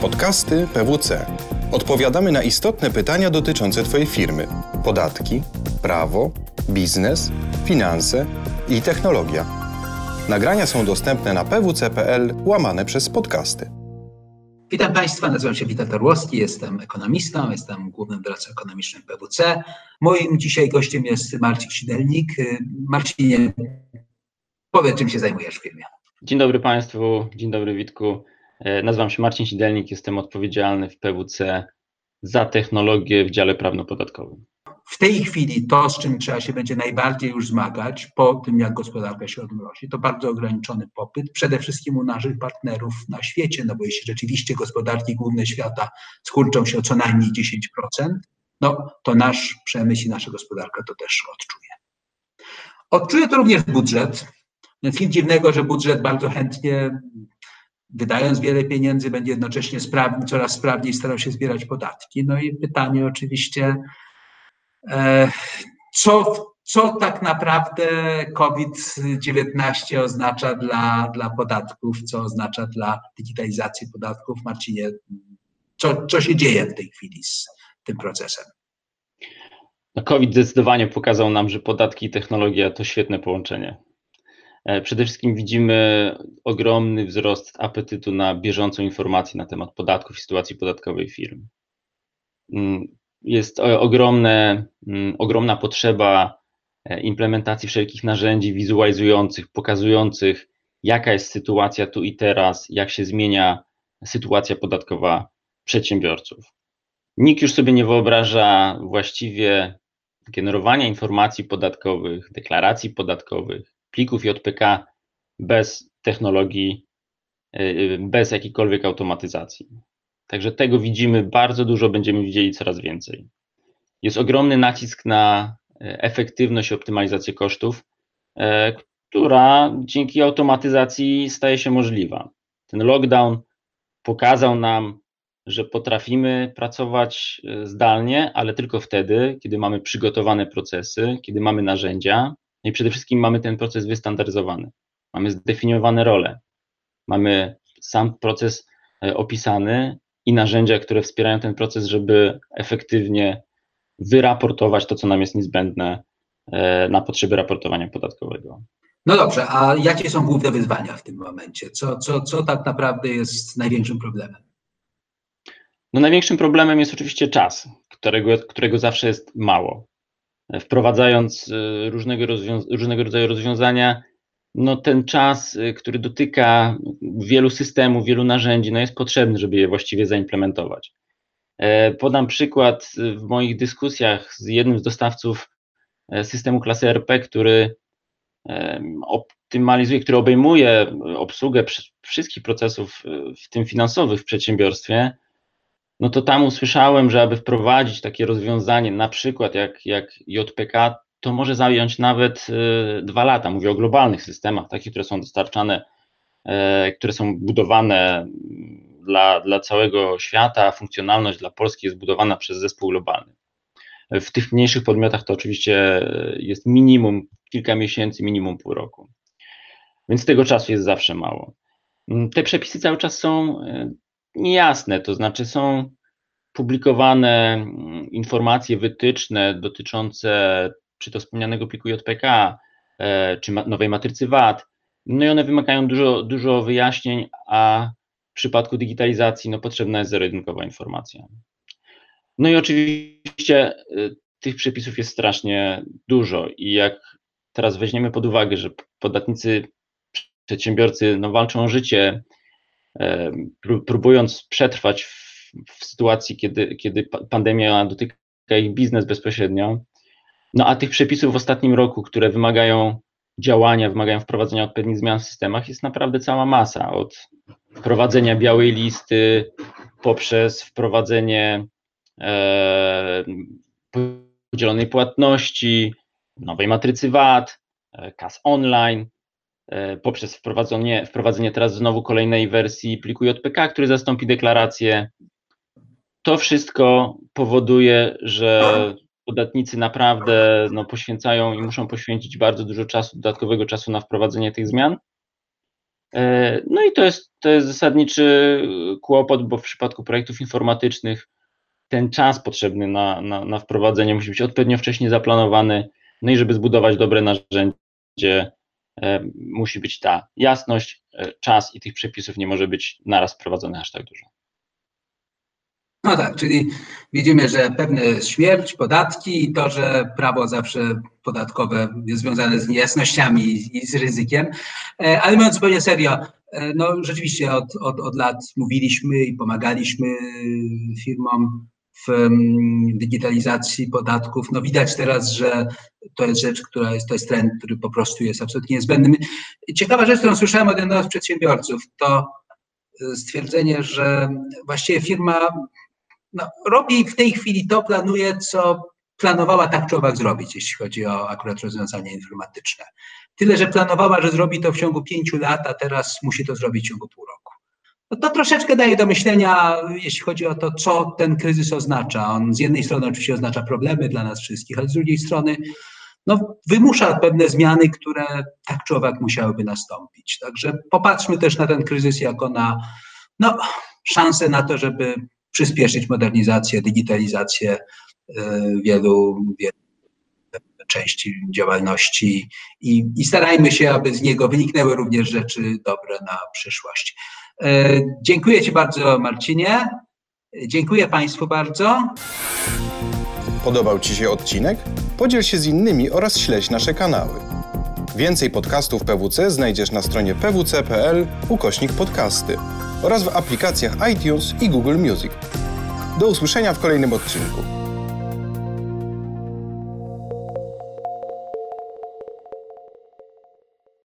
Podcasty PWC. Odpowiadamy na istotne pytania dotyczące Twojej firmy: podatki, prawo, biznes, finanse i technologia. Nagrania są dostępne na pwc.pl łamane przez podcasty. Witam Państwa, nazywam się Witold Orłowski, jestem ekonomistą, jestem głównym doradcą ekonomicznym PWC. Moim dzisiaj gościem jest Marcin Sidelnik. Marcinie, powiedz, czym się zajmujesz w firmie. Dzień dobry Państwu, dzień dobry Witku. E, nazywam się Marcin Sidelnik, jestem odpowiedzialny w PWC za technologię w dziale prawno-podatkowym. W tej chwili to, z czym trzeba się będzie najbardziej już zmagać, po tym jak gospodarka się odmrozi, to bardzo ograniczony popyt, przede wszystkim u naszych partnerów na świecie, no bo jeśli rzeczywiście gospodarki główne świata skurczą się o co najmniej 10%, no to nasz przemysł i nasza gospodarka to też odczuje. Odczuje to również budżet, więc nic dziwnego, że budżet bardzo chętnie wydając wiele pieniędzy, będzie jednocześnie coraz sprawniej starał się zbierać podatki. No i pytanie oczywiście, e, co, co tak naprawdę COVID-19 oznacza dla, dla podatków, co oznacza dla digitalizacji podatków? Marcinie, co, co się dzieje w tej chwili z tym procesem? No, COVID zdecydowanie pokazał nam, że podatki i technologia to świetne połączenie. E, przede wszystkim widzimy ogromny wzrost apetytu na bieżącą informację na temat podatków i sytuacji podatkowej firm. Mm, jest ogromne, mm, ogromna potrzeba e, implementacji wszelkich narzędzi wizualizujących, pokazujących, jaka jest sytuacja tu i teraz, jak się zmienia sytuacja podatkowa przedsiębiorców. Nikt już sobie nie wyobraża właściwie generowania informacji podatkowych, deklaracji podatkowych, plików JPK bez technologii, y, y, bez jakiejkolwiek automatyzacji. Także tego widzimy bardzo dużo, będziemy widzieli coraz więcej. Jest ogromny nacisk na y, efektywność i optymalizację kosztów, która dzięki automatyzacji staje się możliwa. Ten lockdown pokazał nam, że potrafimy pracować zdalnie, ale tylko wtedy, kiedy mamy przygotowane procesy, kiedy mamy narzędzia, no i przede wszystkim mamy ten proces wystandaryzowany. Mamy zdefiniowane role. Mamy sam proces e, opisany i narzędzia, które wspierają ten proces, żeby efektywnie wyraportować to, co nam jest niezbędne e, na potrzeby raportowania podatkowego. No dobrze, a jakie są główne wyzwania w tym momencie? Co, co, co tak naprawdę jest największym problemem? No największym problemem jest oczywiście czas, którego, którego zawsze jest mało wprowadzając y, różnego, różnego rodzaju rozwiązania, no ten czas, y, który dotyka wielu systemów, wielu narzędzi, no jest potrzebny, żeby je właściwie zaimplementować. E, podam przykład y, w moich dyskusjach z jednym z dostawców e, systemu klasy RP, który optymalizuje, który obejmuje obsługę wszystkich procesów, w tym finansowych w przedsiębiorstwie, no to tam usłyszałem, że aby wprowadzić takie rozwiązanie, na przykład jak, jak JPK, to może zająć nawet y, dwa lata. Mówię o globalnych systemach, takich, które są dostarczane, y, które są budowane dla, dla całego świata. Funkcjonalność dla Polski jest budowana przez zespół globalny. W tych mniejszych podmiotach to oczywiście jest minimum kilka miesięcy, minimum pół roku. Więc tego czasu jest zawsze mało. Te przepisy cały czas są y, niejasne, to znaczy są publikowane mm, informacje, wytyczne dotyczące czy to wspomnianego pliku JPK, e, czy nowej matrycy VAT, no i one wymagają dużo, dużo wyjaśnień, a w przypadku digitalizacji no, potrzebna jest zero-jedynkowa informacja. No i oczywiście y, tych przepisów jest strasznie dużo i jak teraz weźmiemy pod uwagę, że podatnicy, przedsiębiorcy no, walczą o życie, próbując przetrwać w, w sytuacji, kiedy, kiedy pandemia dotyka ich biznes bezpośrednio. No a tych przepisów w ostatnim roku, które wymagają działania, wymagają wprowadzenia odpowiednich zmian w systemach, jest naprawdę cała masa. Od wprowadzenia białej listy poprzez wprowadzenie e, podzielonej płatności, nowej matrycy VAT, e, kas online, poprzez wprowadzenie, wprowadzenie teraz znowu kolejnej wersji pliku JPK, który zastąpi deklarację. To wszystko powoduje, że podatnicy naprawdę no, poświęcają i muszą poświęcić bardzo dużo czasu, dodatkowego czasu na wprowadzenie tych zmian. E, no i to jest, to jest zasadniczy kłopot, bo w przypadku projektów informatycznych ten czas potrzebny na, na, na wprowadzenie musi być odpowiednio wcześnie zaplanowany. No i żeby zbudować dobre narzędzie, e, musi być ta jasność, e, czas i tych przepisów nie może być naraz wprowadzone aż tak dużo. No tak, czyli widzimy, że pewne śmierć, podatki i to, że prawo zawsze podatkowe jest związane z niejasnościami i z ryzykiem. E, ale mówiąc zupełnie serio, e, no rzeczywiście od, od, od lat mówiliśmy i pomagaliśmy firmom w digitalizacji podatków. No widać teraz, że to jest rzecz, która jest, to jest trend, który po prostu jest absolutnie niezbędny. Ciekawa rzecz, którą słyszałem od jednego z przedsiębiorców, to stwierdzenie, że właściwie firma no, robi w tej chwili to, planuje, co planowała tak czy owak zrobić, jeśli chodzi o akurat rozwiązania informatyczne. Tyle, że planowała, że zrobi to w ciągu pięciu lat, a teraz musi to zrobić w ciągu pół roku. No to troszeczkę daje do myślenia, jeśli chodzi o to, co ten kryzys oznacza. On z jednej strony oczywiście oznacza problemy dla nas wszystkich, ale z drugiej strony no, wymusza pewne zmiany, które tak czy owak musiałyby nastąpić. Także popatrzmy też na ten kryzys jako na no, szansę na to, żeby przyspieszyć modernizację, digitalizację e, wielu, wielu części działalności i, i starajmy się, aby z niego wyniknęły również rzeczy dobre na przyszłość. E, dziękuję Ci bardzo, Marcinie. Dziękuję Państwu bardzo. Podobał Ci się odcinek? Podziel się z innymi oraz śledź nasze kanały. Więcej podcastów PWC znajdziesz na stronie pwc.pl ukośnik podcasty oraz w aplikacjach iTunes i Google Music. Do usłyszenia w kolejnym odcinku.